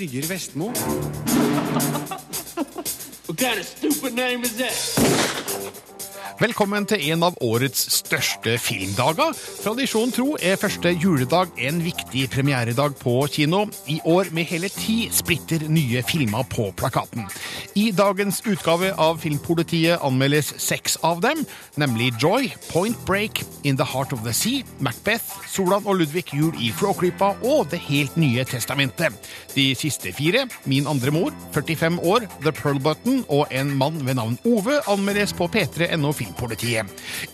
Birger Vestmo. What kind of stupid name is that? Velkommen til en av årets største filmdager. Tradisjon tro er første juledag en viktig premieredag på kino. I år med hele ti splitter nye filmer på plakaten. I dagens utgave av Filmpolitiet anmeldes seks av dem, nemlig Joy, Point Break, In the Heart of the Sea, Macbeth, Solan og Ludvig jul i Flåklypa og Det helt nye testamentet. De siste fire, Min andre mor, 45 år, The Pearl Button og En mann ved navn Ove anmeldes på p3.no Filmpolitiet.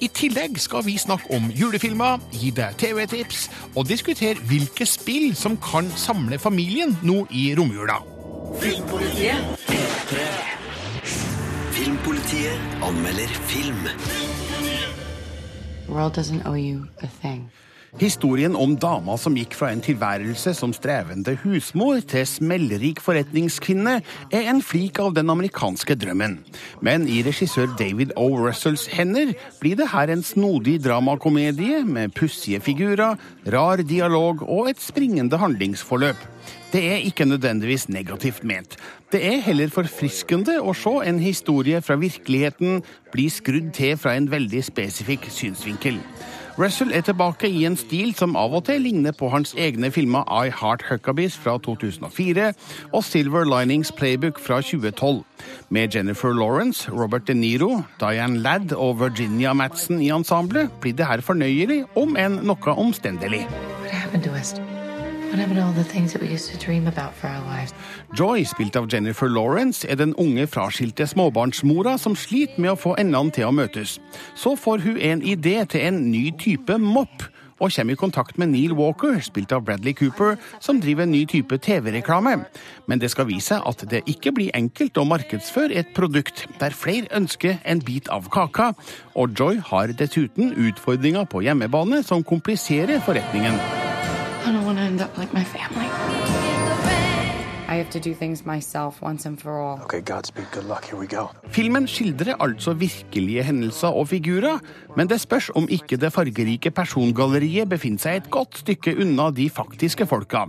I tillegg skal vi snakke om julefilmer, gi deg TV-tips og diskutere hvilke spill som kan samle familien nå i romjula. Filmpolitiet anmelder film. The world doesn't owe you a thing. Historien om dama som gikk fra en tilværelse som strevende husmor til smellrik forretningskvinne, er en flik av den amerikanske drømmen. Men i regissør David O. Russells hender blir det her en snodig dramakomedie med pussige figurer, rar dialog og et springende handlingsforløp. Det er ikke nødvendigvis negativt ment. Det er heller forfriskende å se en historie fra virkeligheten bli skrudd til fra en veldig spesifikk synsvinkel. Russell er tilbake i en stil som av og til ligner på hans egne filmer I Heart Huckabees fra 2004 og Silver Linings Playbook fra 2012. Med Jennifer Lawrence, Robert De Niro, Diane Ladd og Virginia Madsen i ensemblet blir det her fornøyelig, om enn noe omstendelig. What Joy, spilt av Jennifer Lawrence, er den unge fraskilte småbarnsmora som sliter med å få endene til å møtes. Så får hun en idé til en ny type mopp, og kommer i kontakt med Neil Walker, spilt av Bradley Cooper, som driver en ny type TV-reklame. Men det skal vise at det ikke blir enkelt å markedsføre et produkt der flere ønsker en bit av kaka, og Joy har dessuten utfordringer på hjemmebane som kompliserer forretningen. I don't want to end up like my family. I have to do things myself once and for all. Okay, Godspeed. Good luck. Here we go. Filmen skildrer altså virkelige hendelser og figurer, men det spørs om ikke det fargerike persongalleriet befinner seg et godt stykke unna de faktiske folka.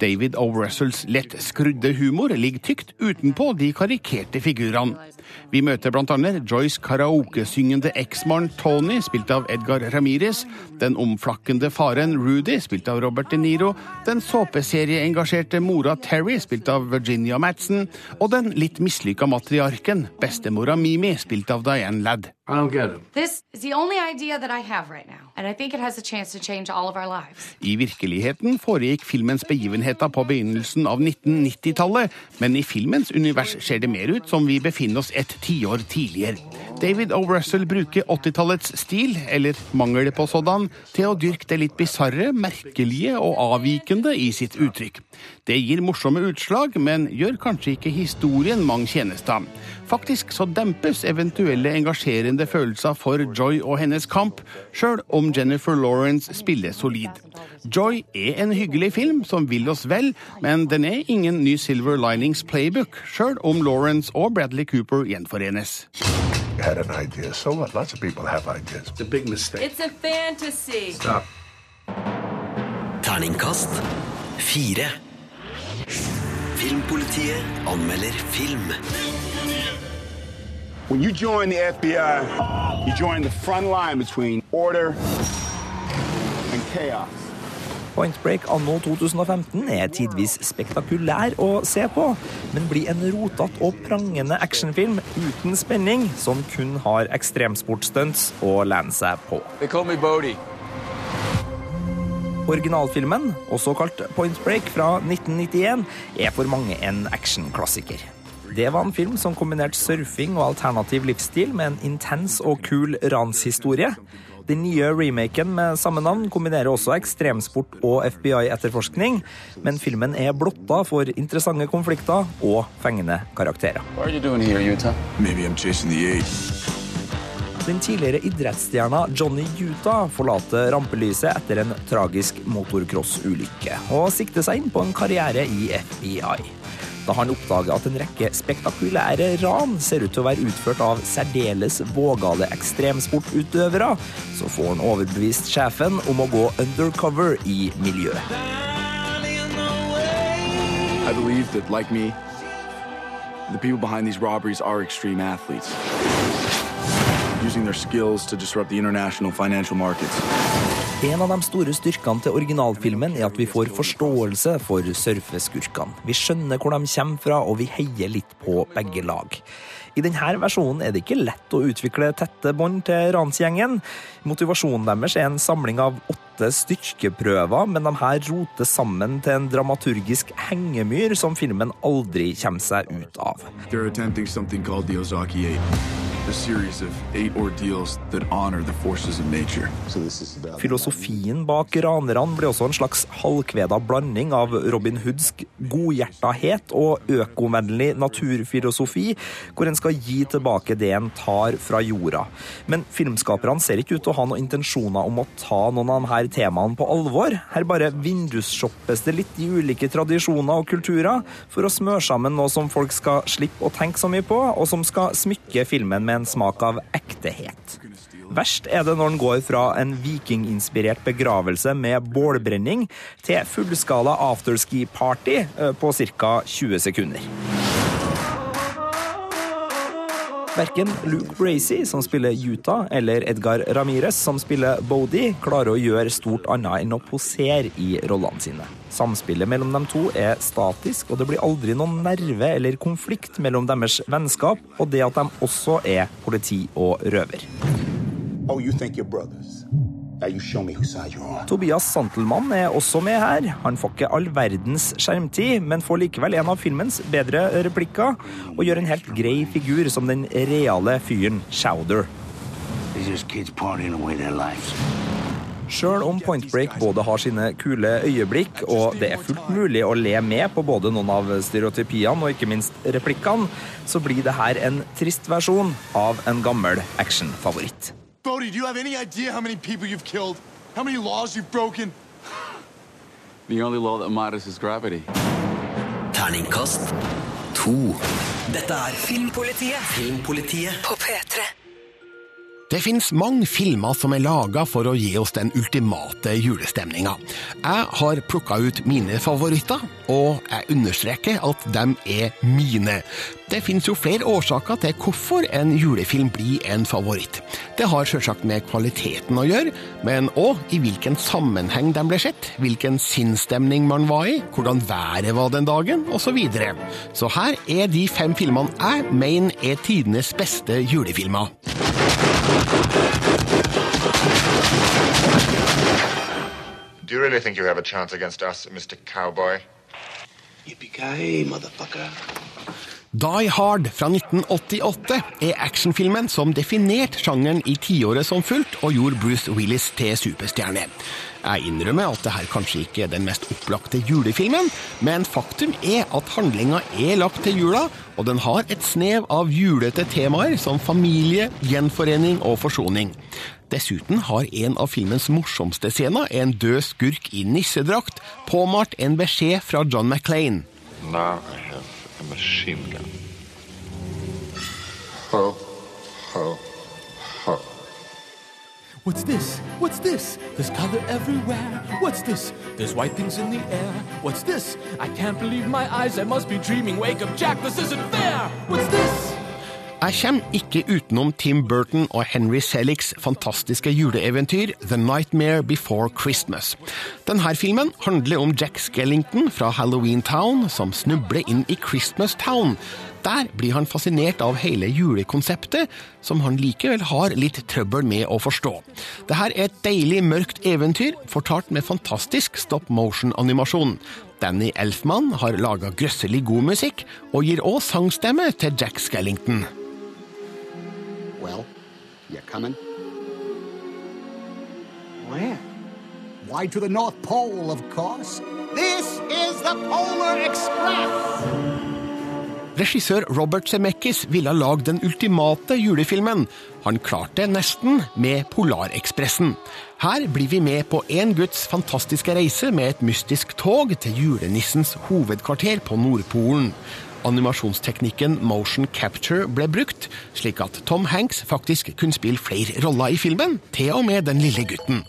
David O. Russells lett skrudde humor ligger tykt utenpå de karikerte figurene. Vi møter annet Joyce karaokesyngende eksmann Tony, spilt av Edgar Ramirez, den omflakkende faren Rudy, spilt av Robert De Niro, den såpeserieengasjerte mora Terry, spilt av Virginia Madsen, og den litt mislykka matriarken, bestemora Mimi, spilt av Diane Ladd. I don't get it. This is the only idea that I have right now, and I think it has a chance to change all of our lives. I virkeligheten foregikk filmens begivenheter på begynnelsen av 1990-tallet, men i filmens univers ser det mer ut som vi befinner oss et tiår tidligere. David O. Russell bruker 80-tallets stil, eller mangel på sådan, til å dyrke det litt bisarre, merkelige og avvikende i sitt uttrykk. Det gir morsomme utslag, men gjør kanskje ikke historien mange tjenester. Faktisk så dempes eventuelle engasjerende følelser for Joy og hennes kamp, sjøl om Jennifer Lawrence spiller solid. Joy er en hyggelig film som vil oss vel, men den er ingen ny Silver Linings Playbook, sjøl om Lawrence og Bradley Cooper gjenforenes. You had an idea. So what? Lots of people have ideas. It's a big mistake. It's a fantasy. Stop. Terningkast fire. Filmpolitiet anmelder film. When you join the FBI, you join the front line between order and chaos. Point Break anno 2015 er tidvis spektakulær å se på, men blir en rotete og prangende actionfilm uten spenning, som kun har ekstremsportstunts å lene seg på. Originalfilmen, også kalt Point Break fra 1991, er for mange en actionklassiker. Det var en film som kombinerte surfing og alternativ livsstil med en intens og kul ranshistorie. Den nye remaken med samme navn kombinerer også ekstremsport og FBI-etterforskning, men filmen er blotta for interessante konflikter og fengende karakterer. Den tidligere idrettsstjerna Johnny Utah forlater rampelyset etter en tragisk motocrossulykke og sikter seg inn på en karriere i FBI. Da han oppdager at en rekke spektakulære ran ser ut til å være utført av særdeles vågale ekstremsportutøvere, så får han overbevist sjefen om å gå undercover i miljøet. I believe that, like me, the people behind these robberies are extreme athletes, using their skills to disrupt the international financial markets. En av de store styrkene til originalfilmen er at vi får forståelse for surfeskurkene. Vi skjønner hvor de kommer fra, og vi heier litt på begge lag. I denne versjonen er det ikke lett å utvikle tette bånd til ransgjengen. Motivasjonen deres er en samling av åtte styrkeprøver, men de her roter sammen til en dramaturgisk hengemyr som filmen aldri kommer seg ut av. Filosofien bak ranerne blir også en slags halvkveda blanding av Robin Hoodsk godhjertahet og økovennlig naturfilosofi, hvor en skal gi tilbake det en tar fra jorda. Men filmskaperne ser ikke ut til å ha noen intensjoner om å ta noen av de her temaene på alvor. Her bare vindusshoppes det litt i ulike tradisjoner og kulturer for å smøre sammen noe som folk skal slippe å tenke så mye på, og som skal smykke filmen med en smak av ektehet. Verst er det når den går fra en vikinginspirert begravelse med bålbrenning til fullskala afterski-party eh, på ca. 20 sekunder. Verken Luke Bracey, som spiller Utah, eller Edgar Ramirez, som spiller Bodie, klarer å gjøre stort annet enn å posere i rollene sine. Samspillet mellom dem to er statisk, og det blir aldri noen nerve eller konflikt mellom deres vennskap og det at de også er politi og røver. Oh, you think you're brothers? Tobias Santelmann er også med her. Han får ikke all verdens skjermtid, men får likevel en av filmens bedre replikker, og gjør en helt grei figur som den reale fyren Chowder. Sjøl om Point Break både har sine kule øyeblikk, og det er fullt mulig å le med på både noen av stereotypiene og ikke minst replikkene, så blir det her en trist versjon av en gammel actionfavoritt. Bodie, do you have any idea how many people you've killed? How many laws you've broken? The only law that matters is gravity. Terningkast to. Dette er Filmpolitiet. Filmpolitiet På P3. Det fins mange filmer som er laga for å gi oss den ultimate julestemninga. Jeg har plukka ut mine favoritter, og jeg understreker at de er mine. Det fins jo flere årsaker til hvorfor en julefilm blir en favoritt. Det har selvsagt med kvaliteten å gjøre, men òg i hvilken sammenheng de ble sett, hvilken sinnsstemning man var i, hvordan været var den dagen, osv. Så, videre. så her er de fem filmene jeg mener er tidenes beste julefilmer. Do you really think you have a chance against us, Mr. Cowboy? Yippee-ki-yay, motherfucker. Die Hard fra 1988 er actionfilmen som definerte sjangeren i tiåret som fulgt, og gjorde Bruce Willis til superstjerne. Jeg innrømmer at det her kanskje ikke er den mest opplagte julefilmen, men faktum er at handlinga er lagt til jula, og den har et snev av julete temaer som familie, gjenforening og forsoning. Dessuten har en av filmens morsomste scener, en død skurk i nissedrakt, påmalt en beskjed fra John McClain. Now I have a machine gun. Ho, ho. What's this? What's this? There's color everywhere. What's this? There's white things in the air. What's this? I can't believe my eyes. I must be dreaming. Wake up, Jack. This isn't fair. What's this? Jeg kommer ikke utenom Tim Burton og Henry Seligs fantastiske juleeventyr The Nightmare Before Christmas. Denne filmen handler om Jack Skellington fra Halloween Town som snubler inn i Christmas Town. Der blir han fascinert av hele julekonseptet, som han likevel har litt trøbbel med å forstå. Dette er et deilig mørkt eventyr, fortalt med fantastisk stop motion-animasjon. Danny Elfman har laga grøsselig god musikk, og gir òg sangstemme til Jack Skellington. Well, you're coming? Where? Why, to the North Pole, of course. This is the Polar Express! Regissør Robert Zemeckis ville lagd den ultimate julefilmen. Han klarte nesten med Polarekspressen. Her blir vi med på en guds fantastiske reise med et mystisk tog til julenissens hovedkvarter på Nordpolen. Animasjonsteknikken motion capture ble brukt, slik at Tom Hanks faktisk kunne spille flere roller i filmen, til og med den lille gutten.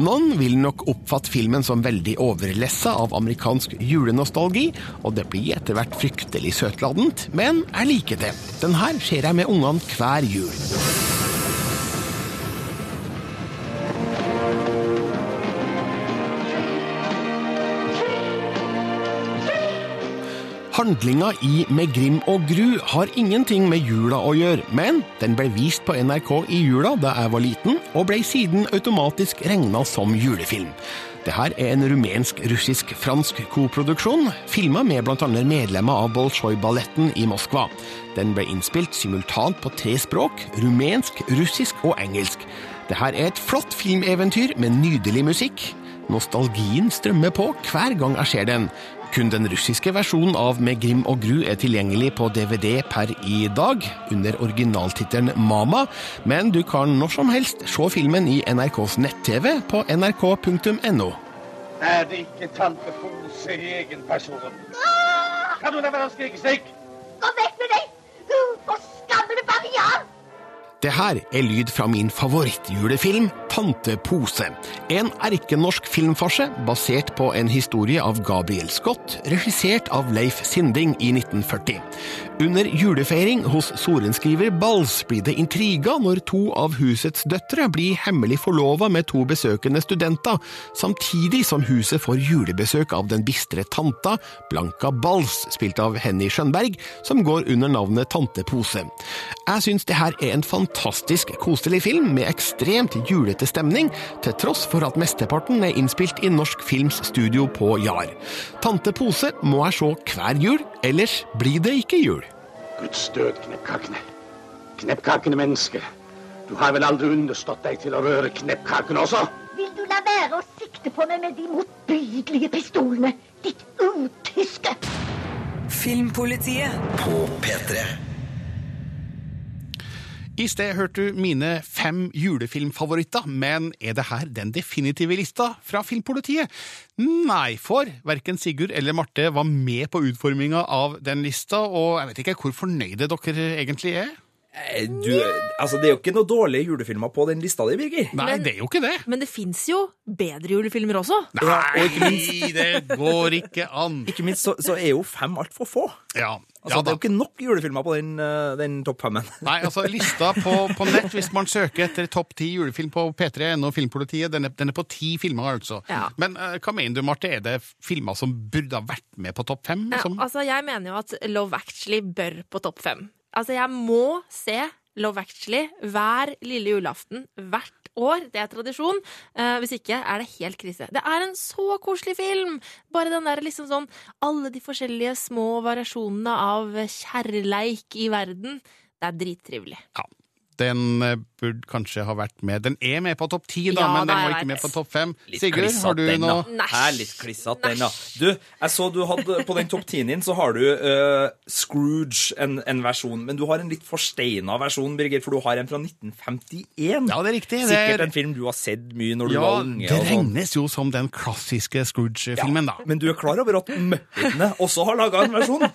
Noen vil nok oppfatte filmen som veldig overlessa av amerikansk julenostalgi, og det blir etter hvert fryktelig søtladent, men jeg liker det. Den her ser jeg med ungene hver jul. Handlinga i Med Grim og Gru har ingenting med jula å gjøre, men den ble vist på NRK i jula da jeg var liten, og ble siden automatisk regna som julefilm. Dette er en rumensk-russisk-fransk koproduksjon, filma med bl.a. medlemmer av Bolsjoj-balletten i Moskva. Den ble innspilt simultant på tre språk, rumensk, russisk og engelsk. Dette er et flott filmeventyr med nydelig musikk. Nostalgien strømmer på hver gang jeg ser den. Kun den russiske versjonen av Med Grim og Gru er tilgjengelig på DVD per i dag, under originaltittelen Mama, men du kan når som helst se filmen i NRKs nett-TV på nrk.no. Er det ikke tante Pose i egen person? Kan du la være å skrike slik? Gå vekk med deg! Du bare bavian! Det her er lyd fra min favorittjulefilm, Tante Pose. En erkenorsk filmfarse basert på en historie av Gabriel Scott, regissert av Leif Sinding i 1940. Under julefeiring hos sorenskriver Bals blir det intriga når to av husets døtre blir hemmelig forlova med to besøkende studenter, samtidig som huset får julebesøk av den bistre tanta, Blanka Bals, spilt av Henny Skjønberg, som går under navnet Tante Pose. Jeg syns det her er en fantastisk koselig film med ekstremt julete stemning, til tross for at mesteparten er innspilt i Norsk Films studio på Jar. Tante Pose må jeg se hver jul, ellers blir det ikke jul. Guds død, kneppkakene. Kneppkakene menneske. Du har vel aldri understått deg til å røre kneppkakene også? Vil du la være å sikte på meg med de motbydelige pistolene? Ditt utyske! Filmpolitiet på P3. I sted hørte du mine fem julefilmfavoritter, men er det her den definitive lista fra Filmpolitiet? Nei, for verken Sigurd eller Marte var med på utforminga av den lista, og jeg vet ikke hvor fornøyde dere egentlig er. Eh, Du, altså, det er jo ikke noe dårlige julefilmer på den lista di, Birger. Nei, det er jo ikke det. Men det fins jo bedre julefilmer også. Nei, og det går ikke an. Ikke minst så, så er jo fem altfor få. Ja, Altså, ja det er jo ikke nok julefilmer på den, eh, den topp femmen. Nei, altså lista på, på nett, hvis man søker etter topp ti julefilm på P3.no Filmpolitiet, den er, den er på ti filmer, altså. Ja. Men uh, hva mener du, Marte? Er det filmer som burde ha vært med på topp fem? Ja, altså, jeg mener jo at Love Actually bør på topp fem. Altså, jeg må se Love Actually hver lille julaften hvert år. Det er tradisjon. Eh, hvis ikke er det helt krise. Det er en så koselig film! Bare den der liksom sånn Alle de forskjellige små variasjonene av kjærleik i verden. Det er drittrivelig. ja, den eh, burde kanskje ha vært med. Den er med på topp ti, da, Ja, men den var ikke med på topp fem. Sigurd, har du noe Jeg er litt klissete den, da. Du, jeg så du hadde på den topp 10-en din, så har du uh, Scrooge, en, en versjon. Men du har en litt forsteina versjon, Birger, for du har en fra 1951. Ja, det er riktig. Det Sikkert er- en film du har sett mye når du Ja, var unge. det sånn. regnes jo som den klassiske Scrooge-filmen, da. Men du er klar over at Muppetene også har laga en versjon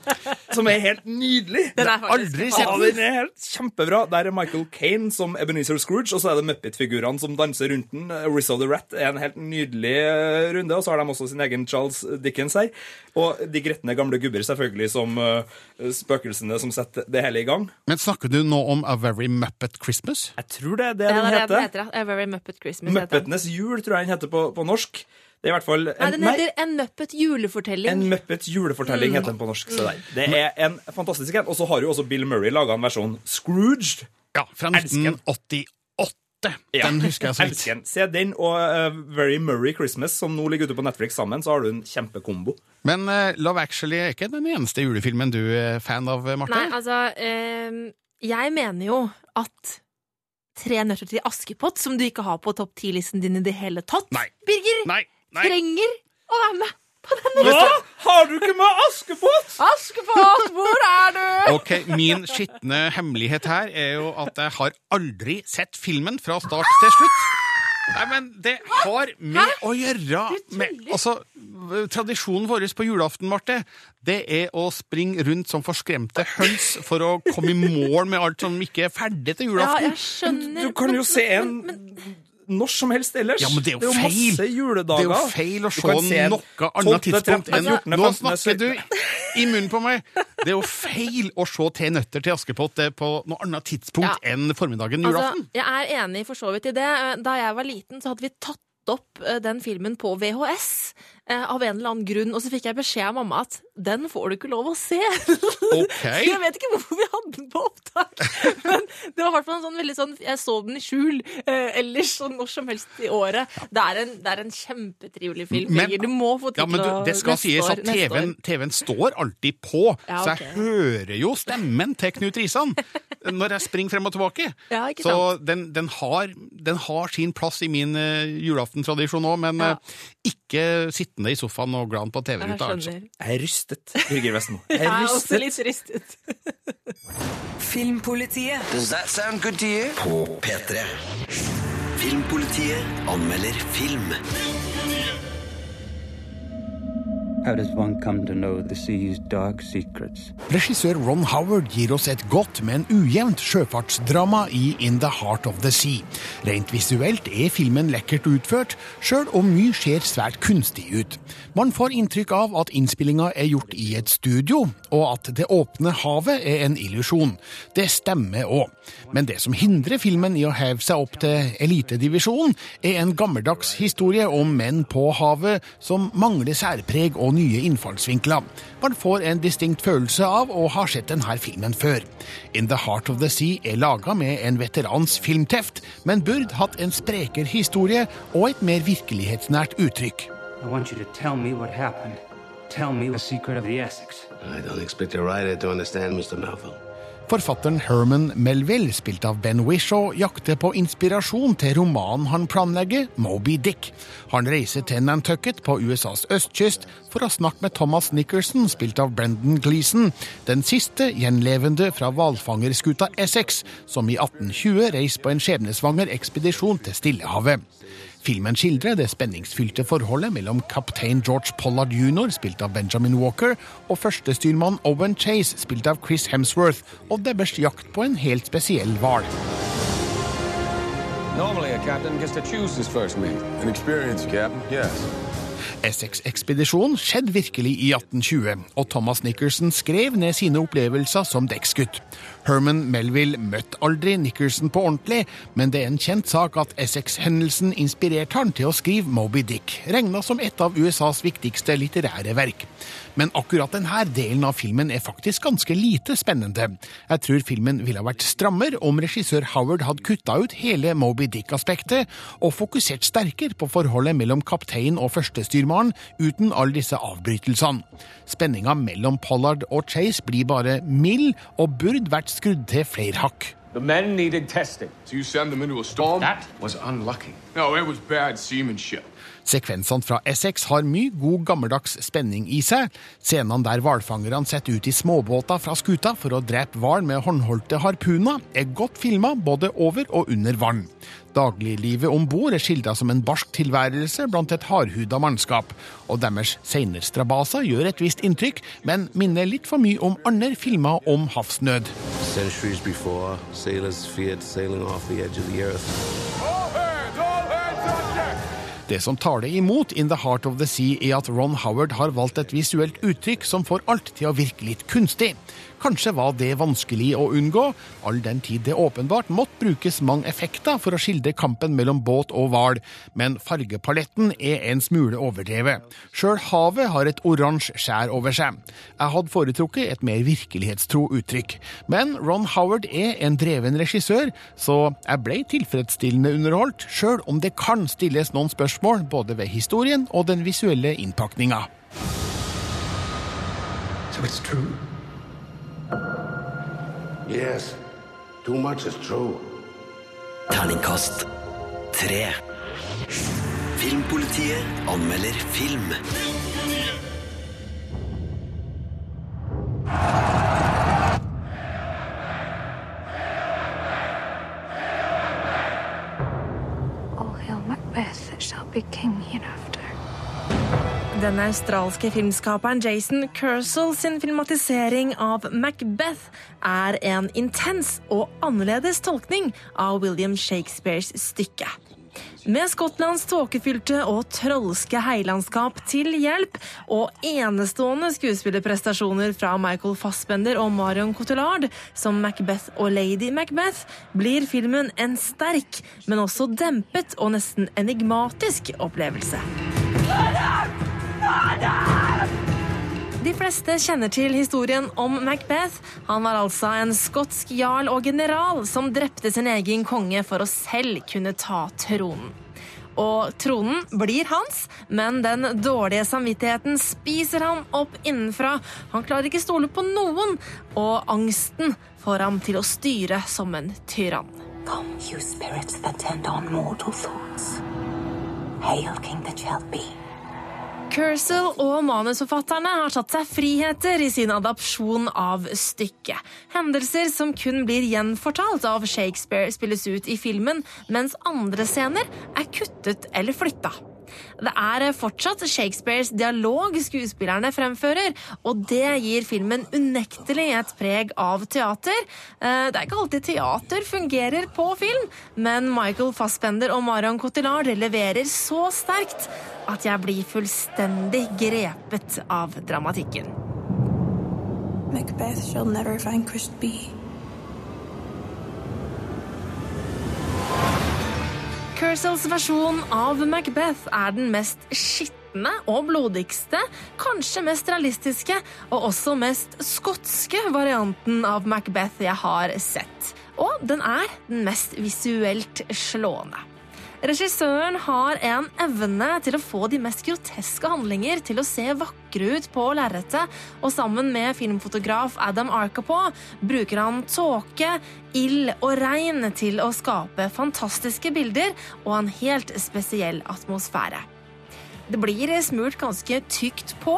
som er helt nydelig? Den er faktisk Aldri sett Ja, den er helt kjempebra. Der er Michael Kane som Ebenezer Scrooge, og så er det Muppet-figurene som danser rundt den. Rizzo the Rat er en helt nydelig eh, runde, og så har de også sin egen Charles Dickens her. Og de gretne gamle gubber, selvfølgelig, som eh, spøkelsene som setter det hele i gang. Men snakker du nå om A Very Muppet Christmas? Jeg tror det er det Ja, den det er det heter. heter. A Very Muppet Christmas. heter. Muppetenes jul, tror jeg den heter på, på norsk. Det er i hvert fall Nei, den heter En Muppet julefortelling. En Muppet julefortelling Mm. heter den på norsk. Der. Det er en fantastisk en. Og så har jo også Bill Murray laga en versjon. Scrooged. Ja, fra 1988. Ja, Den husker jeg så vidt. Se den og uh, Very Murray Christmas, som nå ligger ute på Netflix sammen, så har du en kjempekombo. Men uh, Love Actually er ikke den eneste julefilmen du er fan av, Marte? Nei, altså ehm, Jeg mener jo at Tre nøtter til Askepott, som du ikke har på topp ti-listen din i det hele tatt, Birger, Nei, nei. trenger å være med på denne Hva? lista. Har du ikke med Askepott? Askepott, hvor er du? Ok, Min skitne hemmelighet her er jo at jeg har aldri sett filmen fra start til slutt. Nei, men det har med å gjøre med, altså, Tradisjonen vår på julaften, Marte, det er å springe rundt som forskremte høns for å komme i mål med alt som ikke er ferdig til julaften. Ja, jeg skjønner Du kan jo se en når som helst ellers. Ja, men det er jo jo feil. masse juledager. Det er jo feil å se se noe annet tidspunkt enn 14., Nå snakker du i munnen på meg! Det er jo feil å se Te nøtter til Askepott eh, på noe annet tidspunkt enn formiddagen julaften. Altså, jeg er enig for så vidt i det. Da jeg var liten, så hadde vi tatt opp eh, den filmen på VHS eh, av en eller annen grunn, og så fikk jeg beskjed av mamma at den får du ikke lov å se. Ok. Jeg vet ikke hvorfor vi hadde den på opptak, men det var hvert en sånn veldig sånn Jeg så den i skjul eh, ellers sånn når som helst i året. Det er en, det er en kjempetrivelig film. Men- du må få tid Ja, men til du, det skal sies at TV-en. TV står alltid på, Ja, så jeg hører jo stemmen til Knut Risan når jeg springer frem og tilbake. Ja, så den, den, har, den har sin plass i min uh, julaftentradisjon òg, men eh, ikke sittende i sofaen og glad på TV-ruta. Altså. skjønner. Jeg er rystet, Birger Vestmo. Jeg Jeg er er også litt rystet. Filmpolitiet. Does that sound good to you? På P3. Filmpolitiet anmelder film. Regissør Ron Howard gir oss et godt, men ujevnt sjøfartsdrama i In the Heart of the Sea. Rent visuelt er filmen lekkert utført, sjøl om mye ser svært kunstig ut. Man får inntrykk av at innspillinga er gjort i et studio, og at det åpne havet er en illusjon. Det stemmer òg. Men det som hindrer filmen i å heve seg opp til elitedivisjonen, er en gammeldags historie om menn på havet som mangler særpreg og nye innfallsvinkler. Man får en distinkt følelse av å ha sett denne filmen før. In the Heart of the Sea er laga med en veterans filmteft, men burde hatt en sprekere historie og et mer virkelighetsnært uttrykk. I want you to tell me what happened. Tell me the secret of the Essex. I don't expect a writer to understand, Mr. Melville. Forfatteren Herman Melville, spilt av Ben Wishaw, jakter på inspirasjon til romanen han planlegger, Moby Dick. Han reiser til Nantucket på USAs østkyst for å snakke med Thomas Nickerson, spilt av Brendan Gleeson, den siste gjenlevende fra hvalfangerskuta Essex, som i 1820 reiste på en skjebnesvanger ekspedisjon til Stillehavet. Filmen skildrer det spenningsfylte forholdet mellom kaptein George Pollard jr., spilt av Benjamin Walker, og førstestyrmann Owen Chase, spilt av Chris Hemsworth, og deres jakt på en helt spesiell hval. Normally, a captain gets to choose his first mate. An experience, Captain. Yes. Essex-ekspedisjonen skjedde virkelig i 1820, og Thomas Nickerson skrev ned sine opplevelser som dekksgutt. Herman Melville møtte aldri Nickerson på ordentlig, men det er en kjent sak at Essex-hendelsen inspirerte han til å skrive Moby Dick, regna som et av USAs viktigste litterære verk. Men akkurat denne delen av filmen er faktisk ganske lite spennende. Jeg tror filmen ville ha vært strammer om regissør Howard hadde kutta ut hele Moby Dick-aspektet, og fokusert sterkere på forholdet mellom kaptein og førstestyrmannen, uten alle disse avbrytelsene. Spenninga mellom Pollard og Chase blir bare mild, og burde vært skrudd til flere hakk. The men needed testing. So you send them into a storm? That was unlucky. No, it was bad seamanship. Sekvensene fra Essex har mye god gammeldags spenning i seg. Scenene der hvalfangerne setter ut i småbåter fra skuta for å drepe hval med håndholdte harpuner, er godt filma både over og under vann. Dagliglivet om bord er skildra som en barsk tilværelse blant et hardhuda mannskap, og deres strabaser gjør et visst inntrykk, men minner litt for mye om andre filmer om havsnød. Centuries before, sailors feared sailing off the edge of the earth. Det som taler imot In the Heart of the Sea, er at Ron Howard har valgt et visuelt uttrykk som får alt til å virke litt kunstig. Kanskje var det vanskelig å unngå, all den tid det åpenbart måtte brukes mange effekter for å skildre kampen mellom båt og hval, men fargepaletten er en smule overdrevet. Sjøl havet har et oransje skjær over seg. Jeg hadde foretrukket et mer virkelighetstro uttrykk, men Ron Howard er en dreven regissør, så jeg ble tilfredsstillende underholdt, sjøl om det kan stilles noen spørsmål både ved historien og den visuelle innpakninga. So it's true. Yes. Too much is true. Terningkast tre. Filmpolitiet anmelder film. All be king hereafter. Den australske filmskaperen Jason Kersel sin filmatisering av Macbeth er en intens og annerledes tolkning av William Shakespeares stykke. Med Skottlands tåkefylte og trolske heilandskap til hjelp, og enestående skuespillerprestasjoner fra Michael Fassbender og Marion Cotillard som Macbeth og Lady Macbeth, blir filmen en sterk, men også dempet og nesten enigmatisk opplevelse. De fleste kjenner til historien om Macbeth. Han var altså en skotsk jarl og general som drepte sin egen konge for å selv kunne ta tronen. Og tronen blir hans, men den dårlige samvittigheten spiser ham opp innenfra. Han klarer ikke stole på noen, og angsten får ham til å styre som en tyrann. Come, you spirits that tend on mortal thoughts. Hail King that shall be. Kersel og manusforfatterne har tatt seg friheter i sin adapsjon av stykket. Hendelser som kun blir gjenfortalt av Shakespeare spilles ut i filmen, mens andre scener er kuttet eller flytta. Det er fortsatt Shakespeares dialog skuespillerne fremfører, og det gir filmen unektelig et preg av teater. Eh, Det er ikke alltid teater fungerer på film, men Michael Fassbender og Marion Cotillard leverer så sterkt at jeg blir fullstendig grepet av dramatikken. Macbeth shall never vanquished be. Kersels versjon av Macbeth er den mest skitne og blodigste, kanskje mest realistiske og også mest skotske varianten av Macbeth jeg har sett. Og den er den mest visuelt slående. Regissøren har en evne til å få de mest groteske handlinger til å se vakre ut på lerretet, og sammen med filmfotograf Adam Arkapaw bruker han tåke, ild og regn til å skape fantastiske bilder og en helt spesiell atmosfære. Det blir smurt ganske tykt på.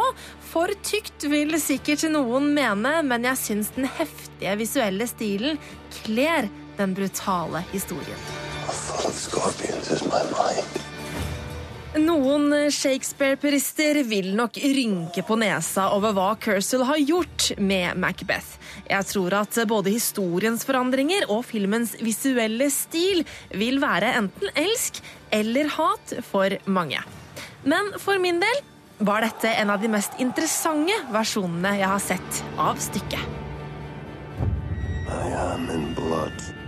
For tykt vil sikkert noen mene, men jeg syns den heftige visuelle stilen kler den brutale historien. Noen Shakespeare-purister vil nok rynke på nesa over hva Kersel har gjort med Macbeth. Jeg tror at både historiens forandringer og filmens visuelle stil vil være enten elsk eller hat for mange. Men for min del var dette en av de mest interessante versjonene jeg har sett av stykket. I am in blood.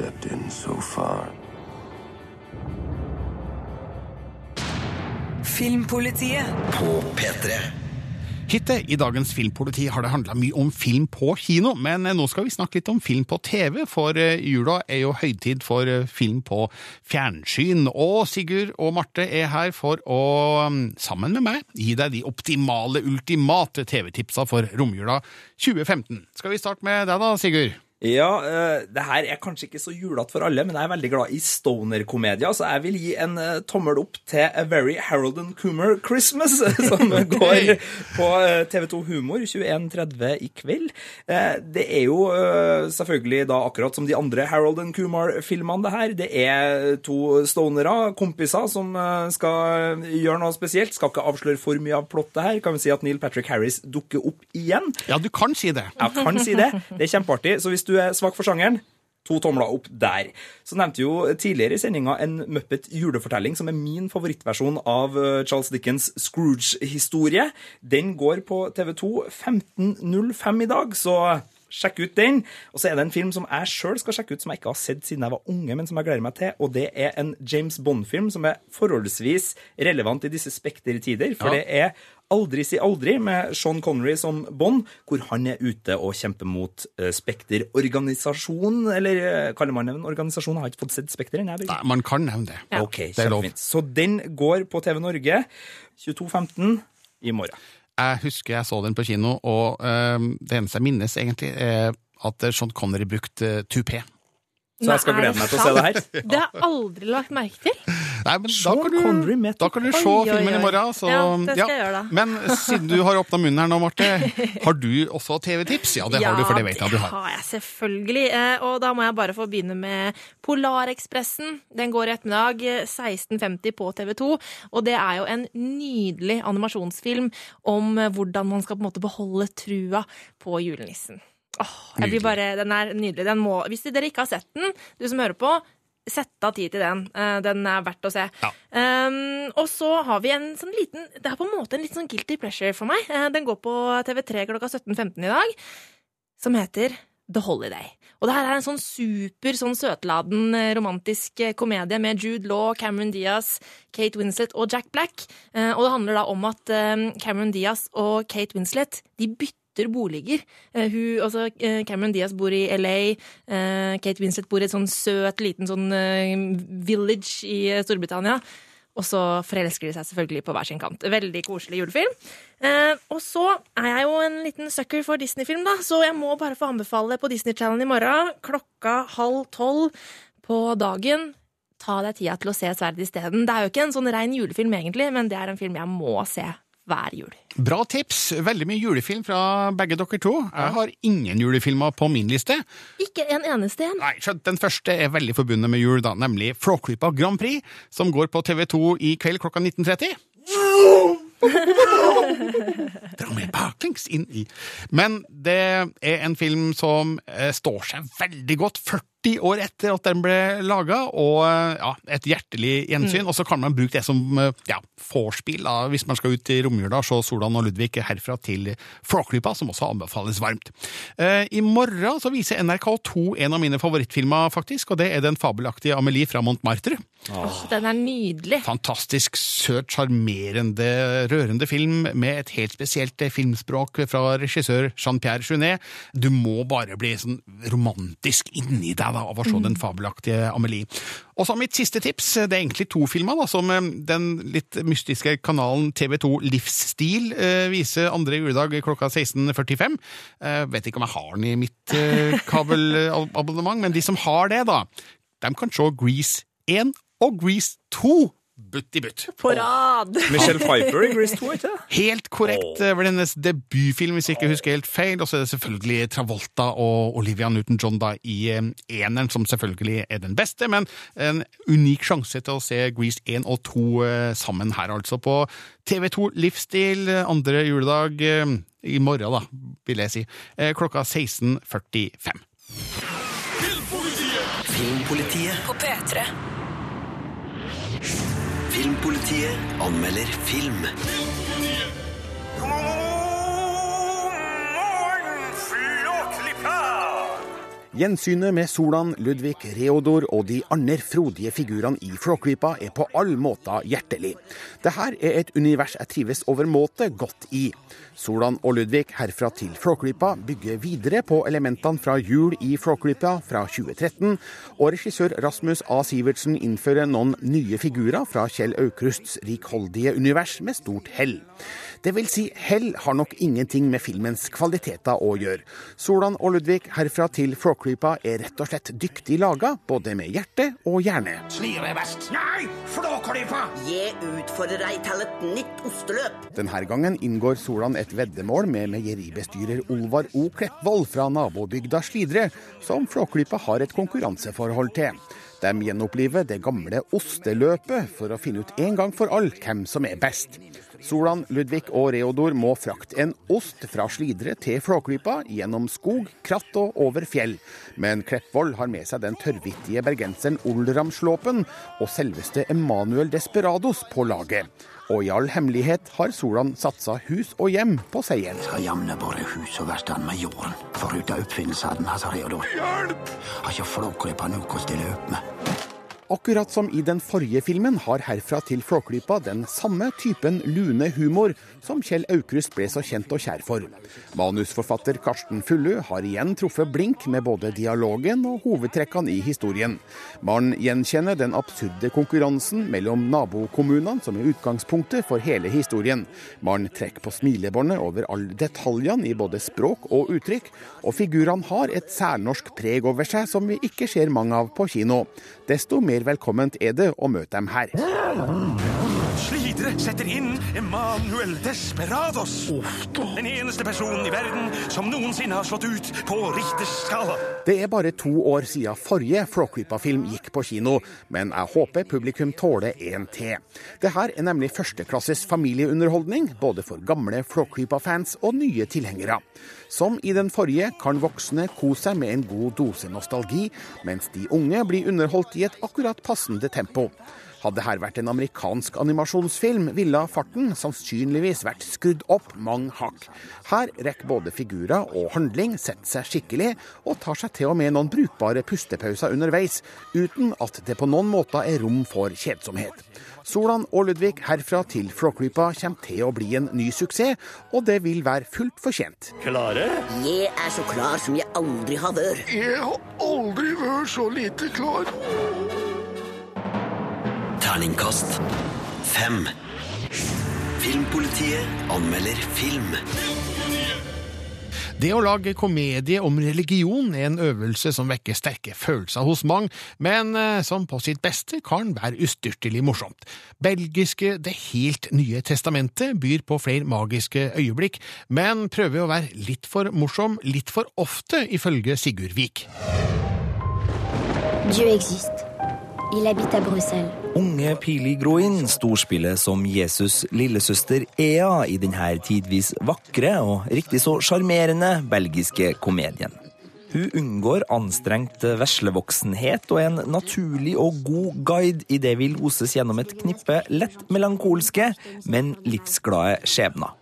Stepped in so far. Filmpolitiet på P3. Hittil i dagens Filmpoliti har det handla mye om film på kino, men nå skal vi snakke litt om film på TV, for eh, jula er jo høytid for eh, film på fjernsyn. Og Sigurd og Marte er her for å, mm, sammen med meg, gi deg de optimale, ultimate TV-tipsa for romjula 2015. Skal vi starte med deg da, Sigurd? Ja, eh, det her er kanskje ikke så julete for alle, men jeg er veldig glad i stoner-komedier, så jeg vil gi en eh, tommel opp til A Very Harold and Coomer Christmas, som går på eh, TV2 Humor 21.30 i kveld. Det er jo selvfølgelig da akkurat som de andre Harold and Kumar-filmene, det her. Det er to stonere, kompiser, som skal gjøre noe spesielt. Skal ikke avsløre for mye av plottet her. Kan vi si at Neil Patrick Harris dukker opp igjen? Ja, du kan si det. Ja, kan si det. Det er kjempeartig. Så hvis du er svak for sjangeren, to tomler opp der. Så nevnte jo tidligere i sendinga en Muppet julefortelling, som er min favorittversjon av eh, Charles Dickens Scrooge-historie. Den går på TV2 15.05 i dag, så sjekk ut den. Og så er det en film som jeg sjøl skal sjekke ut, som jeg ikke har sett siden jeg var unge, men som jeg gleder meg til. Og det er en James Bond-film som er forholdsvis relevant i disse spektertider. For Ja. det er Aldri si aldri med Sean Connery som Bond, hvor han er ute og kjemper mot uh, Spekter-organisasjonen. Eller eh, kaller man det en organisasjon? Jeg har ikke fått sett Spekter ennå. Nei, man kan nevne det. Ok, Det er lov. kjempefint. Så den går på TV Norge 22.15 i morgen. Jeg husker jeg så den på kino, og øh, det eneste jeg minnes egentlig, er at Sean Connery brukte tupé. Så jeg skal glede meg til å se det her. Det har jeg aldri lagt merke til. Nei, men da kan, du, da kan du se Oi, oi, filmen i morgen. Så, Ja, det skal jeg gjøre da. Men siden du har åpna munnen her nå, Marte, har du også TV-tips? Ja, det har du, for det vet jeg at du har. Ja, jeg selvfølgelig. Eh, Og da må jeg bare få begynne med Polarekspressen. Den går i ettermiddag eh, 16.50 på TV 2. Og det er jo en nydelig animasjonsfilm om eh, hvordan man skal på en måte beholde trua på julenissen. Åh, jeg blir bare, den er nydelig. Den må, hvis dere ikke har sett den, du som hører på, sett av tid til den. Eh, Den er verdt å se. Um, og så har vi en sånn liten Det er på en måte en litt sånn guilty pleasure for meg. Eh, Den går på TV3 klokka 17.15 i dag, som heter The Holiday. Og det her er en sånn super sånn søtladen eh, romantisk komedie med Jude Law, Cameron Diaz, Kate Winslet og Jack Black. Og det handler da om at Cameron Diaz og Kate Winslet de bytter boliger. Eh, Hun, altså eh, Cameron Diaz bor i LA, eh, Kate Winslet bor i et sånn søt liten sånn village i Storbritannia. Og så forelsker de seg selvfølgelig på hver sin kant. Veldig koselig julefilm. Eh, og så er jeg jo en liten sucker for Disney-film, da, så jeg må bare få anbefale på Disney Challenge i morgen klokka halv tolv på dagen. Ta deg tida til å se Sverd isteden. Det er jo ikke en sånn rein julefilm, egentlig, men det er en film jeg må se hver jul. Bra tips. Veldig mye julefilm fra begge dere to. Jeg har ingen julefilmer på min liste. Ikke en eneste en. Nei, så Den første er veldig forbundet med jul, da, nemlig Flåklypa Grand Prix, som går på TV2 i kveld klokka 19.30. Dra meg baklengs inn i Men det er en film som eh, står seg veldig godt. 40 år etter at den ble laga, og ja, et hjertelig gjensyn. Mm. Og så kan man bruke det som eh, ja, vorspiel hvis man skal ut i romjula og se Solan og Ludvig herfra til Flåklypa, som også anbefales varmt. Eh, I morgen så viser NRK2 en av mine favorittfilmer, faktisk, og det er den fabelaktige Amelie fra Montmartre. Åh, den er nydelig. Fantastisk søt, sjarmerende, rørende film med et helt spesielt filmspråk fra regissør Jean-Pierre Junet. Du må bare bli sånn romantisk inni deg da, av å se Mm. den fabelaktige Amelie. Og så mitt siste tips, det er egentlig to filmer, da, som eh, den litt mystiske kanalen TV2 Livsstil eh, viser andre juledag klokka 16.45. Eh, vet ikke om jeg har den i mitt kabelabonnement, men de som har det, da, de kan se Grease 1 og Grease 2 butt i butt. På rad! Michelle Pfeiffer i Grease 2, ikke? Helt korrekt. Det var hennes debutfilm, hvis jeg ikke husker helt feil. Og så er det selvfølgelig Travolta og Olivia Newton-John da i eh, eneren, som selvfølgelig er den beste, men en unik sjanse til å se Grease 1 og 2 eh, sammen her, altså. På TV2 Livsstil eh, andre juledag eh, i morgen, da, vil jeg si. Eh, Klokka 16.45. Filmpolitiet På P3. Filmpolitiet anmelder film. Gjensynet med Solan, Ludvig, Reodor og de andre frodige figurene i Flåklypa er på all måter hjertelig. Dette er et univers jeg trives overmåte godt i. Solan og Ludvig herfra til Flåklypa bygger videre på elementene fra Jul i Flåklypa fra 2013, og regissør Rasmus A. Sivertsen innfører noen nye figurer fra Kjell Aukrusts rikholdige univers med stort hell. Det vil si, hell har nok ingenting med filmens kvaliteter å gjøre. Solan og Ludvig herfra til Flåklypa er rett og slett dyktig laga, både med hjerte og hjerne. Slire er best. Nei, Flåklypa! Jeg utfordrer deg til et nytt osteløp. Denne gangen inngår Solan et veddemål med meieribestyrer Olvar O. Kleppvold fra nabobygda Slidre, som Flåklypa har et konkurranseforhold til. De gjenoppliver det gamle osteløpet for å finne ut en gang for alle hvem som er best. Solan, Ludvig og Reodor må frakte en ost fra Slidre til Flåklypa gjennom skog, kratt og over fjell. Men Kleppvold har med seg den tørrvittige bergenseren Olram Slåpen og selveste Emanuel Desperados på laget. Og i all hemmelighet har Solan satsa hus og hjem på seieren. Skal jamne både hus og verkstedet med jorden. Foruten oppfinnelsen hans, Hjelp! Har ikke Flåklypa noe å stille opp med. Akkurat som i den forrige filmen har Herfra til Flåklypa den samme typen lune humor som Kjell Aukrust ble så kjent og kjær for. Manusforfatter Karsten Fullu har igjen truffet blink med både dialogen og hovedtrekkene i historien. Man gjenkjenner den absurde konkurransen mellom nabokommunene som er utgangspunktet for hele historien. Man trekker på smilebåndet over alle detaljene i både språk og uttrykk, og figurene har et særnorsk preg over seg som vi ikke ser mange av på kino. Desto mer velkomment er det å møte dem her. Slidre setter inn Emanuel Desperados. Den eneste personen i verden som noensinne har slått ut på Richters skala. Det er bare to år siden forrige Flåklypa-film gikk på kino, men jeg håper publikum tåler en til. Det her er nemlig førsteklasses familieunderholdning, både for gamle Flåklypa-fans og nye tilhengere. Som i den forrige kan voksne kose seg med en god dose nostalgi, mens de unge blir underholdt i et akkurat passende tempo. Hadde her vært en amerikansk animasjonsfilm, ville farten sannsynligvis vært skrudd opp mange hakk. Her rekker både figurer og handling sette seg skikkelig, og tar seg til og med noen brukbare pustepauser underveis, uten at det på noen måter er rom for kjedsomhet. Solan og Ludvig herfra til Flåklypa kommer til å bli en ny suksess, og det vil være fullt fortjent. Klare? Jeg er så klar som jeg aldri har vært. Jeg har aldri vært så lite klar. Terningkast fem. Filmpolitiet anmelder film. Det å lage komedie om religion er en øvelse som vekker sterke følelser hos mange, men eh, som på sitt beste kan være ustyrtelig morsomt. Belgiske Det helt nye testamentet byr på flere magiske øyeblikk, men prøver å være litt for morsom litt for ofte, ifølge Sigurd Vik. Dieu existe. Il habite à Bruxelles. Unge Pili Groin storspiller som Jesus' lillesøster Ea i denne tidvis vakre og riktig så sjarmerende belgiske komedien. Hun unngår anstrengt veslevoksenhet og er en naturlig og god guide i det vi loses gjennom et knippe lett melankolske, men livsglade skjebner.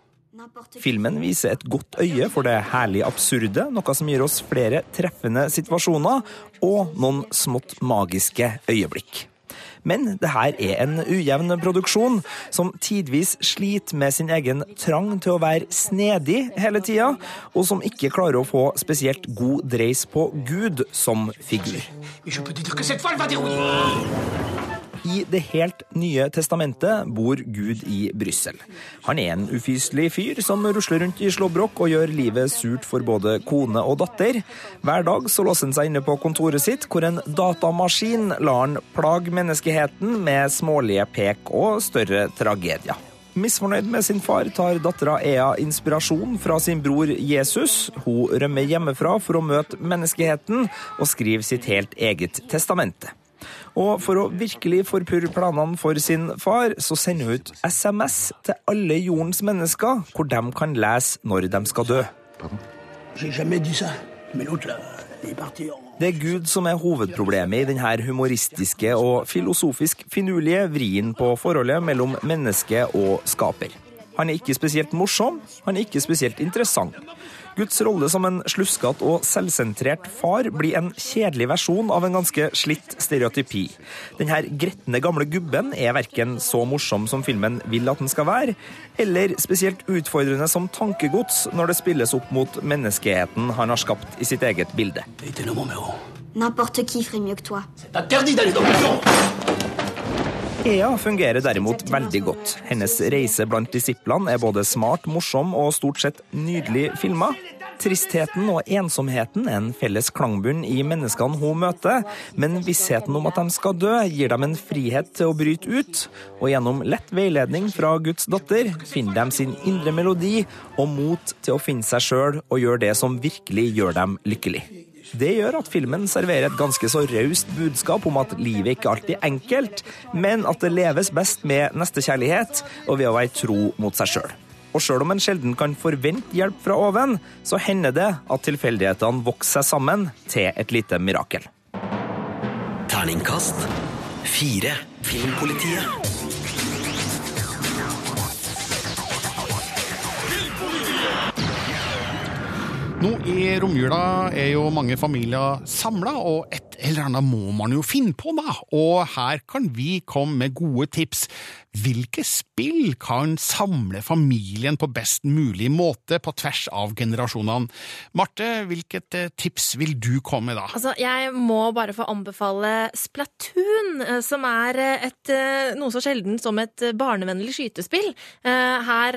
Filmen viser et godt øye for det herlig absurde, noe som gir oss flere treffende situasjoner og noen smått magiske øyeblikk. Men det her er en ujevn produksjon, som tidvis sliter med sin egen trang til å være snedig hele tida, og som ikke klarer å få spesielt god dreis på Gud som figur. I Det helt nye testamentet bor Gud i Brussel. Han er en ufyselig fyr som rusler rundt i slåbrok og gjør livet surt for både kone og datter. Hver dag så låser han seg inne på kontoret sitt, hvor en datamaskin lar han plage menneskeheten med smålige pek og større tragedier. Misfornøyd med sin far tar dattera Ea inspirasjon fra sin bror Jesus. Hun rømmer hjemmefra for å møte menneskeheten og skriver sitt helt eget testamente. Og for å virkelig forpurre planene for sin far, så sender hun ut SMS til alle jordens mennesker, hvor de kan lese når de skal dø. Det er Gud som er hovedproblemet i denne humoristiske og filosofisk finurlige vrien på forholdet mellom menneske og skaper. Han er ikke spesielt morsom, han er ikke spesielt interessant. Guds rolle som en sluskete og selvsentrert far blir en kjedelig versjon av en ganske slitt stereotypi. Denne gretne gamle gubben er verken så morsom som filmen vil at den skal være, eller spesielt utfordrende som tankegods når det spilles opp mot menneskeheten han har skapt i sitt eget bilde. N'importe qui ferait mieux que toi. Ea fungerer derimot veldig godt. Hennes reise blant disiplene er både smart, morsom og stort sett nydelig filma. Tristheten og ensomheten er en felles klangbunn i menneskene hun møter, men vissheten om at de skal dø, gir dem en frihet til å bryte ut, og gjennom lett veiledning fra Guds datter finner de sin indre melodi og mot til å finne seg sjøl og gjøre det som virkelig gjør dem lykkelig. Det gjør at filmen serverer et ganske så raust budskap om at livet ikke alltid er enkelt, men at det leves best med nestekjærlighet og ved å være tro mot seg sjøl. Og sjøl om en sjelden kan forvente hjelp fra oven, så hender det at tilfeldighetene vokser seg sammen til et lite mirakel. Terningkast fire. Filmpolitiet. Nå i romjula er jo mange familier samla, og et eller annet må man jo finne på, da, og her kan vi komme med gode tips. Hvilke spill kan samle familien på best mulig måte på tvers av generasjonene? Marte, hvilket eh, tips vil du komme med da? Altså, jeg må bare få anbefale Splatoon, eh, som er eh, et, noe så sjelden som et barnevennlig skytespill. Her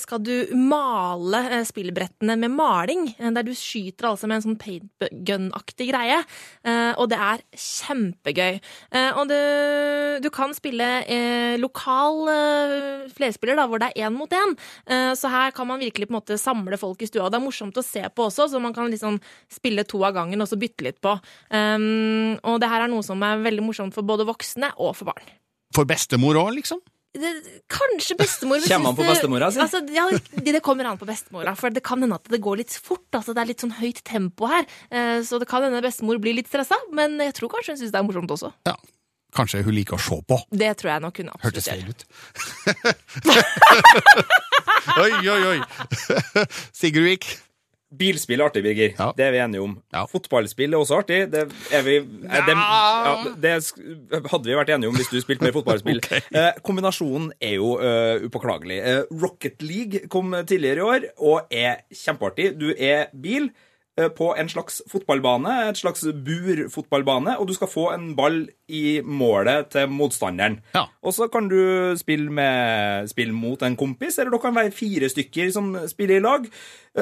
skal du male spillbrettene med maling, der du skyter altså med en sånn paintgun-aktig greie. Og det er kjempegøy. Eh, Og du, du kan spille eh, lokal eh, flerspiller, da, hvor det er én mot én. Så her kan man virkelig på en måte samle folk i stua. Og det er morsomt å se på også, så man kan liksom spille to av gangen og så bytte litt på. Um, og det her er noe som er veldig morsomt for både voksne og for barn. For bestemor òg, liksom? Det, kanskje bestemor Kommer an på bestemora si. Altså, ja, det, det kommer an på bestemora. For det kan hende at det går litt fort. Altså, det er litt sånn høyt tempo her. Eh, Så det kan hende bestemor blir litt stressa, men jeg tror kanskje hun syns det er morsomt også. Ja, kanskje hun liker å se på. Det tror jeg nok hun absolutt Hørtes feil ut. oi, oi, oi. Sigurd Vik. Bilspill er artig, Birger. Det er vi enige om. Fotballspill er også artig. Det, er vi, er det, ja, det hadde vi vært enige om hvis du spilte mer fotballspill. eh, kombinasjonen er jo uh, upåklagelig. Eh, Rocket League kom tidligere i år og er kjempeartig. Du er bil eh, på en slags fotballbane, et slags burfotballbane, og du skal få en ball i målet til motstanderen. Og så kan du spille, med, spille mot en kompis, eller dere kan være fire stykker som spiller i lag,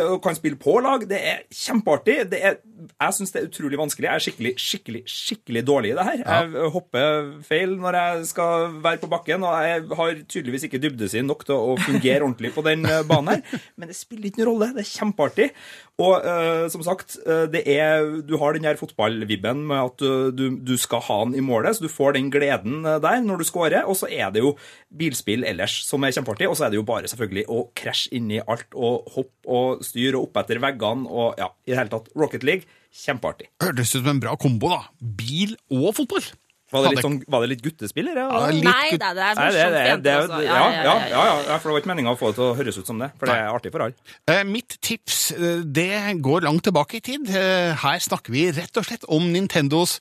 og kan spille på lag. Det er kjempeartig. Det er, jeg syns det er utrolig vanskelig. Jeg er skikkelig, skikkelig, skikkelig dårlig i det her. Jeg hopper feil når jeg skal være på bakken, og jeg har tydeligvis ikke dybdesyn nok til å fungere ordentlig på den eh, banen her. Men det spiller ikke noen rolle. Det er kjempeartig. Og uh, som sagt, eh, det er, du har den her fotballvibben med at du, du, skal ha den i målet, så du får den gleden eh, der når du scorer. Og så er det jo bilspill ellers som er kjempeartig, og så er det jo bare selvfølgelig å krasje inni alt og hoppe og styre og opp etter veggene og ja, i det hele tatt. Rocket League, kjempeartig. Hørtes ut som en bra kombo, da. Bil og fotball. Var det litt, sånn, var det litt guttespill, eller? Ja, litt Nei, det er- det er morsomt det er-. Ja, Ja, ja, ja, ja, ja, ja, for det var ikke meninga å få det til å høres ut som det. For det er artig for alle. Eh, Mitt tips eh, det går langt tilbake i tid. Eh, Her snakker vi rett og slett om Nintendos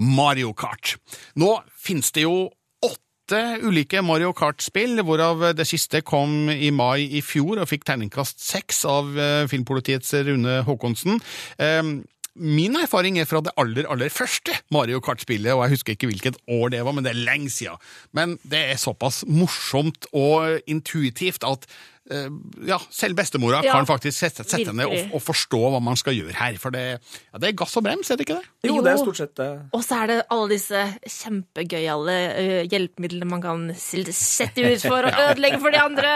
Mario Kart. Nå finnes det jo åtte ulike Mario Kart-spill, hvorav det siste kom i mai i fjor og fikk terningkast seks av eh, Filmpolitiets Rune Håkonsen. Eh, Min erfaring er fra det aller, aller første Mario Kart-spillet, og jeg husker ikke hvilket år det var, men det er lenge siden. Men det er såpass morsomt og intuitivt at ja, selv bestemora Ja, kan faktisk sette, sette ned og, og forstå hva man skal gjøre her. For det, ja, det er gass og brems, er det ikke det? Jo, det er stort sett det. Og så er det alle disse kjempegøyale hjelpemidlene man kan sette ut for å ødelegge for de andre.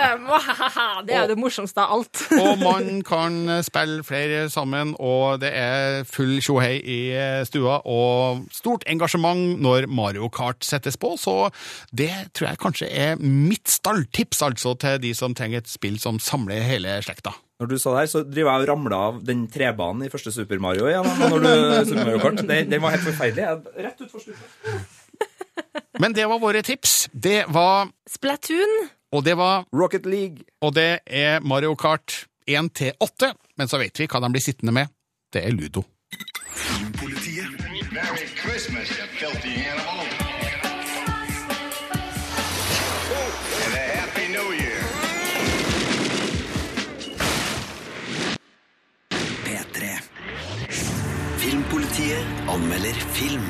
Det er jo det morsomste av alt. Og man kan spille flere sammen, og det er full tjohei i stua, og stort engasjement når Mario Kart settes på, så det tror jeg kanskje er mitt stalltips, altså, til de som trenger et spill som samler hele slekta. Når du sa det her, så driver jeg og ramla av den trebanen i første Super Mario igjen. Når du, Super Mario Kart. Den, den var helt forferdelig. Jeg, rett utfor stupet. Men det var våre tips. Det var Splatoon. Og det var Rocket League. Og det er Mario Kart 1 til 8. Men så vet vi hva de blir sittende med. Det er Ludo. Merry Christmas, you filthy animal. Anmelder film.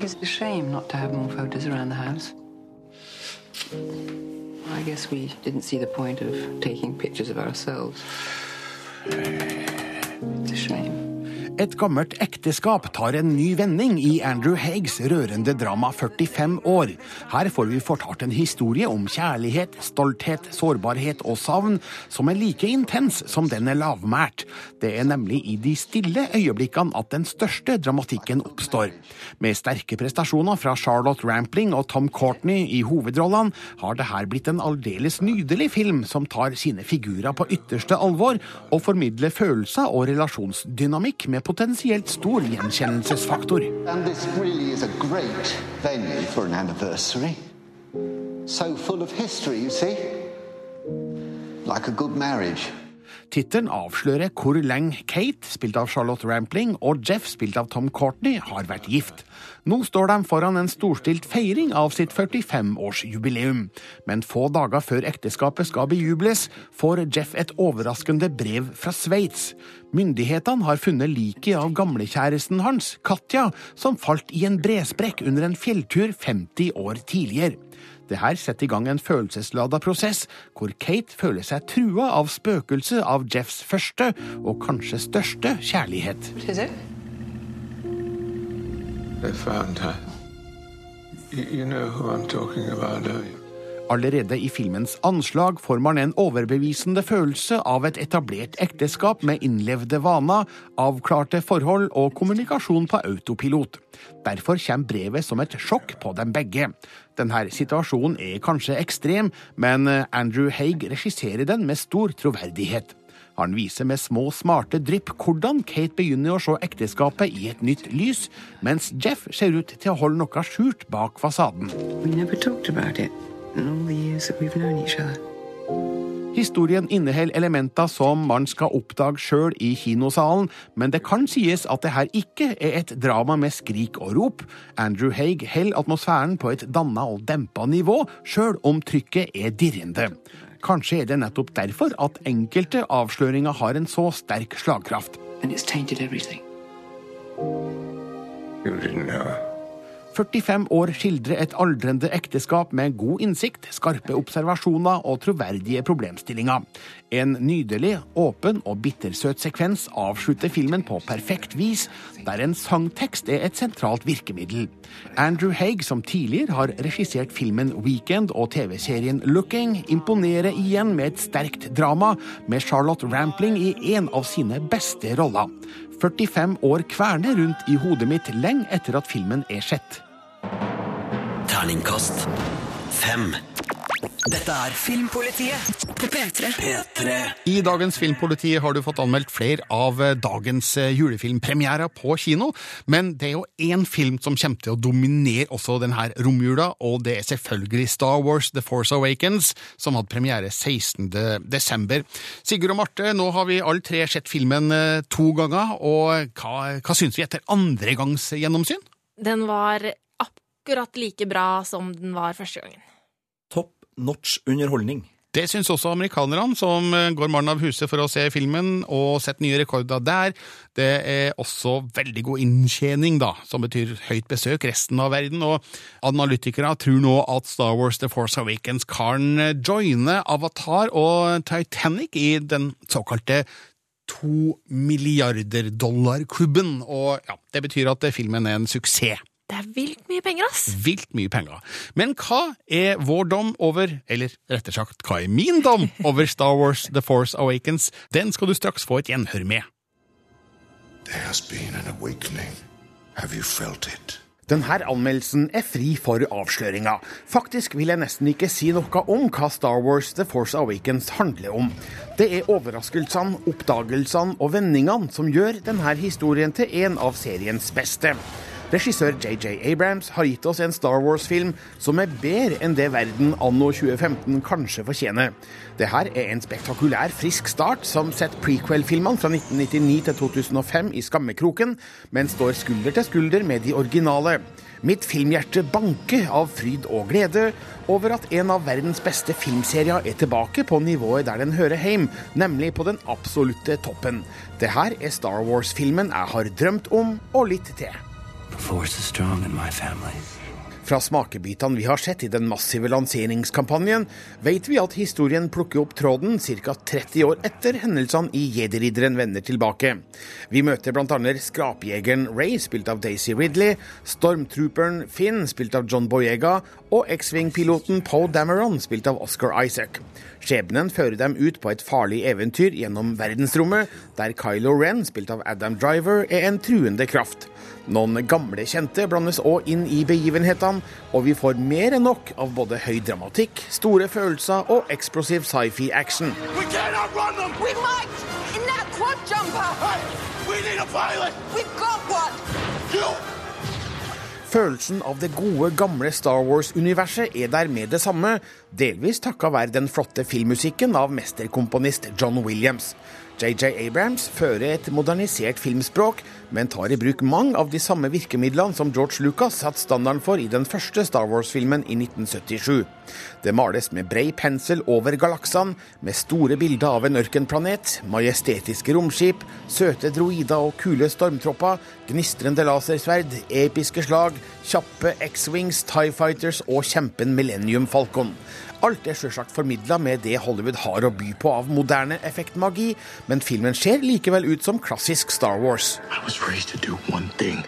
It's a shame not to have more photos around the house. I guess we didn't see the point of taking pictures of ourselves. Et gammelt ekteskap tar en ny vending i Andrew Haigs rørende drama 45 år. Her får vi fortalt en historie om kjærlighet, stolthet, sårbarhet og savn som er like intens som den er lavmælt. Det er nemlig i de stille øyeblikkene at den største dramatikken oppstår. Med sterke prestasjoner fra Charlotte Rampling og Tom Courtney i hovedrollene har det her blitt en aldeles nydelig film som tar sine figurer på ytterste alvor og formidler følelser og relasjonsdynamikk med potensielt stor gjenkjennelsesfaktor. So full of history, you see. Like a good marriage. Tittelen avslører hvor lenge Kate, spilt av Charlotte Rampling, og Jeff, spilt av Tom Courtney, har vært gift. Nå står de foran en storstilt feiring av sitt 45-årsjubileum. Men få dager før ekteskapet skal bejubles, får Jeff et overraskende brev fra Sveits. Myndighetene har funnet liket av gamlekjæresten hans, Katja, som falt i en bresprekk under en fjelltur 50 år tidligere. Det her setter i gang en følelseslada prosess, hvor Kate føler seg trua av spøkelset av Jeffs første, og kanskje største, kjærlighet. They found her. You, you know who I'm talking about, don't you? Allerede i filmens anslag får man en overbevisende følelse av et etablert ekteskap med innlevde vaner, avklarte forhold og kommunikasjon på autopilot. Derfor kommer brevet som et sjokk på dem begge. Denne situasjonen er kanskje ekstrem, men Andrew Haig regisserer den med stor troverdighet. Han viser med små, smarte drypp hvordan Kate begynner å se ekteskapet i et nytt lys, mens Jeff ser ut til å holde noe skjult bak fasaden. We never Historien inneholder elementer som man skal oppdage sjøl i kinosalen, men det kan sies at det her ikke er et drama med skrik og rop. Andrew Haig holder atmosfæren på et danna og dempa nivå, sjøl om trykket er dirrende. Kanskje er det nettopp derfor at enkelte avsløringer har en så sterk slagkraft. And it's 45 år skildrer et aldrende ekteskap med god innsikt, skarpe observasjoner og troverdige problemstillinger. En nydelig, åpen og bittersøt sekvens avslutter filmen på perfekt vis, der en sangtekst er et sentralt virkemiddel. Andrew Haig, som tidligere har regissert filmen Weekend og TV-serien Looking, imponerer igjen med et sterkt drama, med Charlotte Rampling i en av sine beste roller. 45 år kverner rundt i hodet mitt lenge etter at filmen er sett. Terningkast fem. Dette er Filmpolitiet på P3. P3. I dagens Filmpoliti har du fått anmeldt flere av eh, dagens eh, julefilmpremierer på kino, men det er jo én film som kommer til å dominere også denne romjula, og det er selvfølgelig Star Wars The Force Awakens, som hadde premiere 16. desember. Sigurd og Marte, nå har vi alle tre sett filmen eh, to ganger, og hva, hva syns vi etter andre gangs gjennomsyn? Den var akkurat like bra som den var første gangen. Top notch underholdning. Det syns også amerikanerne, som eh, går mannen av huset for å se filmen og setter nye rekorder der. Det er også veldig god inntjening, da, som betyr høyt besøk resten av verden. Og analytikere tror nå at Star Wars The Force Awakens kan joine Avatar og Titanic i den såkalte to milliarder dollar-klubben. Og ja, det betyr at filmen er en suksess. Det er vilt mye penger, ass! Vilt mye penger. Men hva er vår dom over, eller rettere sagt, hva er min dom over Star Wars The Force Awakens? Den skal du straks få et gjenhør med. There has been an awakening. Have you felt it? Denne anmeldelsen er fri for avsløringer. Faktisk vil jeg nesten ikke si noe om hva Star Wars The Force Awakens handler om. Det er overraskelsene, oppdagelsene og vendingene som gjør denne historien til en av seriens beste. Regissør JJ Abrams har gitt oss en Star Wars-film som er bedre enn det verden anno 2015 kanskje fortjener. Det her er en spektakulær, frisk start som setter prequel-filmene fra 1999 til 2005 i skammekroken, men står skulder til skulder med de originale. Mitt filmhjerte banker av fryd og glede over at en av verdens beste filmserier er tilbake på nivået der den hører hjem, nemlig på den absolutte toppen. Det her er Star Wars-filmen jeg har drømt om, og litt til. Fra smakebitene vi har sett i den massive lanseringskampanjen, vet vi at historien plukker opp tråden ca. 30 år etter hendelsene i Jedi-ridderen vender tilbake. Vi møter bl.a. skrapjegeren Ray, spilt av Daisy Ridley, stormtrooperen Finn, spilt av John Boyega, og X-Wing-piloten Poe Dameron, spilt av Oscar Isaac. Skjebnen fører dem ut på et farlig eventyr gjennom verdensrommet, der Kylo Ren, spilt av Adam Driver, er en truende kraft. Noen gamle kjente blandes òg inn i begivenhetene, og vi får mer enn nok av både høy dramatikk, store følelser og eksplosiv sci-fi action. Følelsen av det gode, gamle Star Wars-universet er der med det samme, delvis takka være den flotte filmmusikken av mesterkomponist John Williams. JJ Abrams fører et modernisert filmspråk, men tar i bruk mange av de samme virkemidlene som George Lucas satte standarden for i den første Star Wars-filmen i 1977. Det males med brei pensel over galaksene, med store bilder av en ørkenplanet, majestetiske romskip, søte droider og kule stormtropper, gnistrende lasersverd, episke slag, kjappe X-Wings, Tie Fighters og kjempen Millennium Falcon. Alt er sjølsagt formidla med det Hollywood har å by på av moderne effektmagi, men filmen ser likevel ut som klassisk Star Wars. I was raised to do one thing,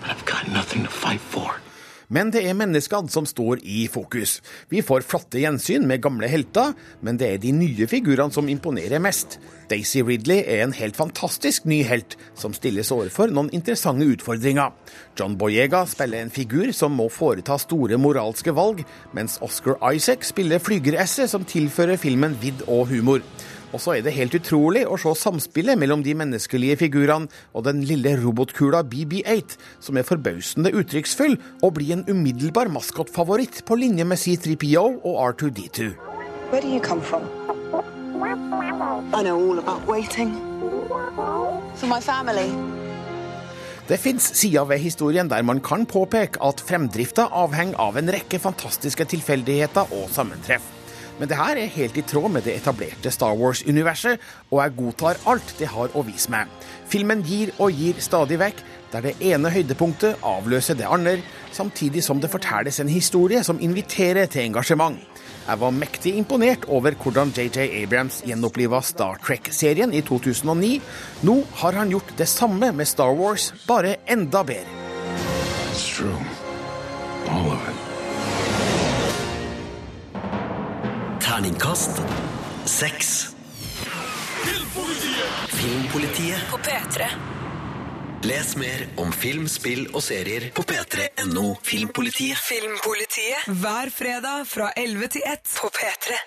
but I've got nothing to fight for. Men det er menneskene som står i fokus. Vi får flotte gjensyn med gamle helter, men det er de nye figurene som imponerer mest. Daisy Ridley er en helt fantastisk ny helt, som stilles overfor noen interessante utfordringer. John Boyega spiller en figur som må foreta store moralske valg, mens Oscar Isaac spiller flygeresset som tilfører filmen vidd og humor. Og så er det helt utrolig å se samspillet mellom de menneskelige figurene og den lille robotkula BB8, som er forbausende uttrykksfull og blir en umiddelbar maskotfavoritt på linje med C3PO og R2D2. Where do you come from? I know all about waiting. For my family. Det fins sider ved historien der man kan påpeke at fremdrifta avhenger av en rekke fantastiske tilfeldigheter og sammentreff. Men det her er helt i tråd med det etablerte Star Wars-universet, og jeg godtar alt det har å vise meg. Filmen gir og gir stadig vekk, der det ene høydepunktet avløser det andre, samtidig som det fortelles en historie som inviterer til engasjement. Jeg var mektig imponert over hvordan JJ Abrams gjenoppliva Star Trek-serien i 2009. Nå har han gjort det samme med Star Wars, bare enda bedre. It's true. Terningkast seks. Filmpolitiet På P3. Les mer om film, spill og serier på p3.no Filmpolitiet. Filmpolitiet hver fredag fra 11 til 1 på P3.